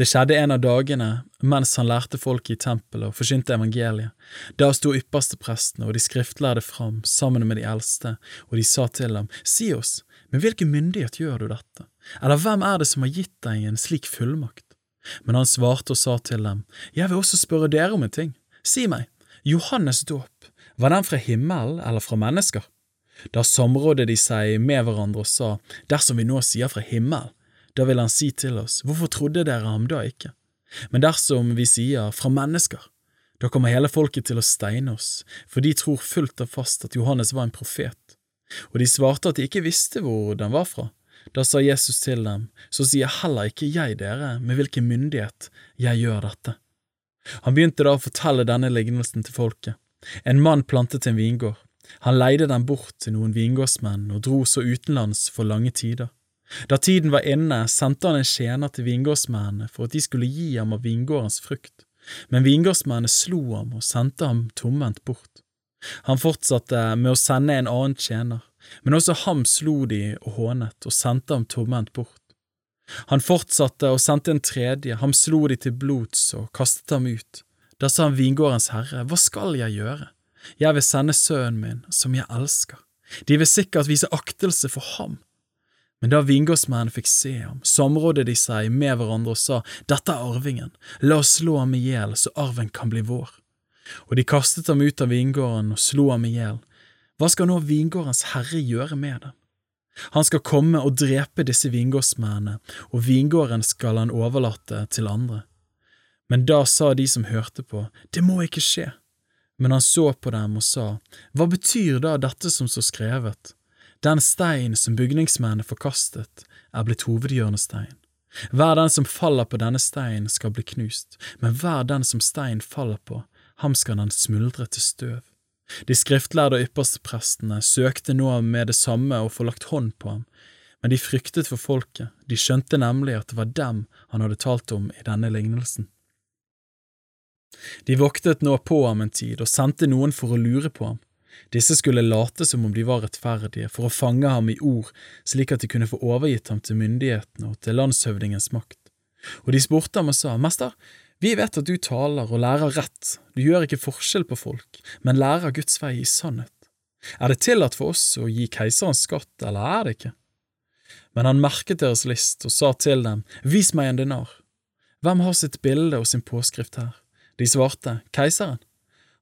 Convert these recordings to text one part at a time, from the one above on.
Det skjedde en av dagene mens han lærte folket i tempelet og forsynte evangeliet. Da sto yppersteprestene og de skriftlærde fram sammen med de eldste, og de sa til ham, Si oss, med hvilken myndighet gjør du dette, eller hvem er det som har gitt deg en slik fullmakt? Men han svarte og sa til dem, Jeg vil også spørre dere om en ting. Si meg, Johannes' dåp, var den fra himmelen eller fra mennesker? Da samrådde de seg med hverandre og sa, Dersom vi nå sier fra himmelen, da vil han si til oss, Hvorfor trodde dere ham da ikke? Men dersom vi sier fra mennesker, da kommer hele folket til å steine oss, for de tror fullt og fast at Johannes var en profet. Og de svarte at de ikke visste hvor den var fra. Da sa Jesus til dem, så sier heller ikke jeg dere med hvilken myndighet jeg gjør dette. Han begynte da å fortelle denne lignelsen til folket. En mann plantet en vingård. Han leide den bort til noen vingårdsmenn og dro så utenlands for lange tider. Da tiden var inne, sendte han en tjener til vingårdsmennene for at de skulle gi ham av vingårdens frukt, men vingårdsmennene slo ham og sendte ham tomhendt bort. Han fortsatte med å sende en annen tjener, men også ham slo de og hånet og sendte ham tomhendt bort. Han fortsatte og sendte en tredje, ham slo de til blods og kastet ham ut. Da sa han vingårdens herre, hva skal jeg gjøre? Jeg vil sende sønnen min, som jeg elsker. De vil sikkert vise aktelse for ham. Men da vingårdsmennene fikk se ham, samrådde de seg med hverandre og sa, Dette er arvingen, la oss slå ham i hjel så arven kan bli vår. Og de kastet ham ut av vingården og slo ham i hjel. Hva skal nå vingårdens herre gjøre med dem? Han skal komme og drepe disse vingårdsmennene, og vingården skal han overlate til andre. Men da sa de som hørte på, det må ikke skje. Men han så på dem og sa, hva betyr da dette som står skrevet? Den stein som bygningsmennene forkastet, er blitt hovedhjørnestein. Hver den som faller på denne steinen skal bli knust, men hver den som stein faller på, ham skal den smuldre til støv. De skriftlærde og yppersteprestene søkte nå med det samme å få lagt hånd på ham, men de fryktet for folket, de skjønte nemlig at det var dem han hadde talt om i denne lignelsen. De voktet nå på ham en tid og sendte noen for å lure på ham. Disse skulle late som om de var rettferdige, for å fange ham i ord, slik at de kunne få overgitt ham til myndighetene og til landshøvdingens makt. Og de spurte ham og sa, Mester, vi vet at du taler og lærer rett, du gjør ikke forskjell på folk, men lærer Guds vei i sannhet. Er det tillatt for oss å gi keiseren skatt, eller er det ikke? Men han merket deres list og sa til dem, Vis meg en dinar. Hvem har sitt bilde og sin påskrift her? De svarte, Keiseren.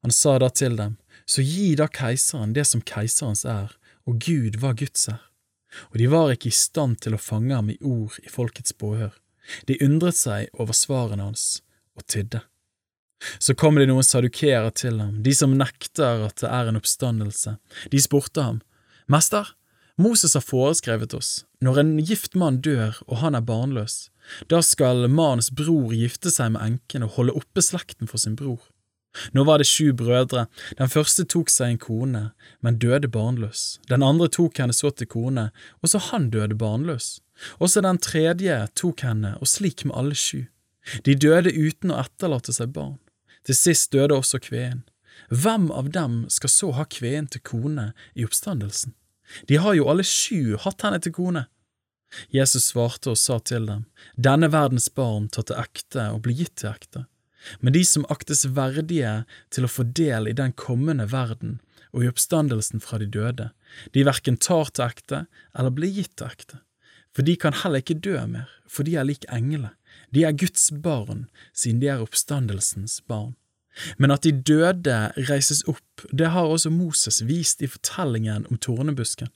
Han sa da til dem, så gi da keiseren det som keiserens er, og Gud var Guds er. Og de var ikke i stand til å fange ham i ord i folkets påhør. De undret seg over svarene hans og tydde. Så kom det noen sadukerer til ham, de som nekter at det er en oppstandelse. De spurte ham, Mester, Moses har foreskrevet oss, når en gift mann dør og han er barnløs, da skal mannens bror gifte seg med enken og holde oppe slekten for sin bror. Nå var det sju brødre, den første tok seg en kone, men døde barnløs, den andre tok henne så til kone, og så han døde barnløs, også den tredje tok henne, og slik med alle sju. De døde uten å etterlate seg barn. Til sist døde også kveen. Hvem av dem skal så ha kveen til kone i oppstandelsen? De har jo alle sju hatt henne til kone. Jesus svarte og sa til dem, Denne verdens barn tar til ekte og blir gitt til ekte men de som aktes verdige til å få del i den kommende verden og i oppstandelsen fra de døde, de verken tar til ekte eller blir gitt til ekte. For de kan heller ikke dø mer, for de er lik englene, de er Guds barn, siden de er oppstandelsens barn. Men at de døde reises opp, det har også Moses vist i fortellingen om tornebusken.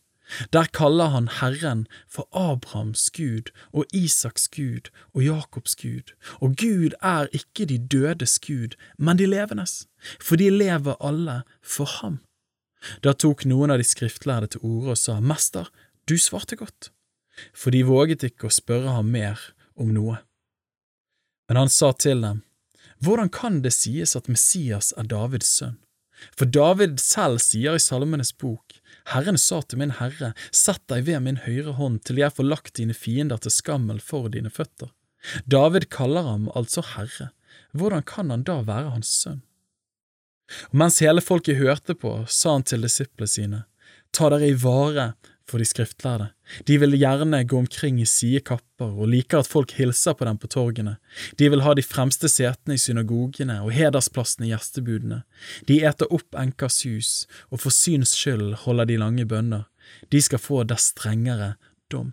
Der kaller han Herren for Abrahams Gud og Isaks Gud og Jakobs Gud, og Gud er ikke de dødes Gud, men de levendes, for de lever alle for ham. Da tok noen av de skriftlærde til orde og sa, Mester, du svarte godt, for de våget ikke å spørre ham mer om noe. Men han sa til dem, Hvordan kan det sies at Messias er Davids sønn? For David selv sier i Salmenes bok, Herren sa til min Herre, sett deg ved min høyre hånd til jeg får lagt dine fiender til skammel for dine føtter. David kaller ham altså Herre, hvordan kan han da være hans sønn? Og mens hele folket hørte på, sa han til disiplene sine, ta dere i vare for de skriftlærde. De vil gjerne gå omkring i side kapper og liker at folk hilser på dem på torgene. De vil ha de fremste setene i synagogene og hedersplassene i gjestebudene. De eter opp enkers hus, og for syns skyld holder de lange bønner. De skal få dess strengere dom.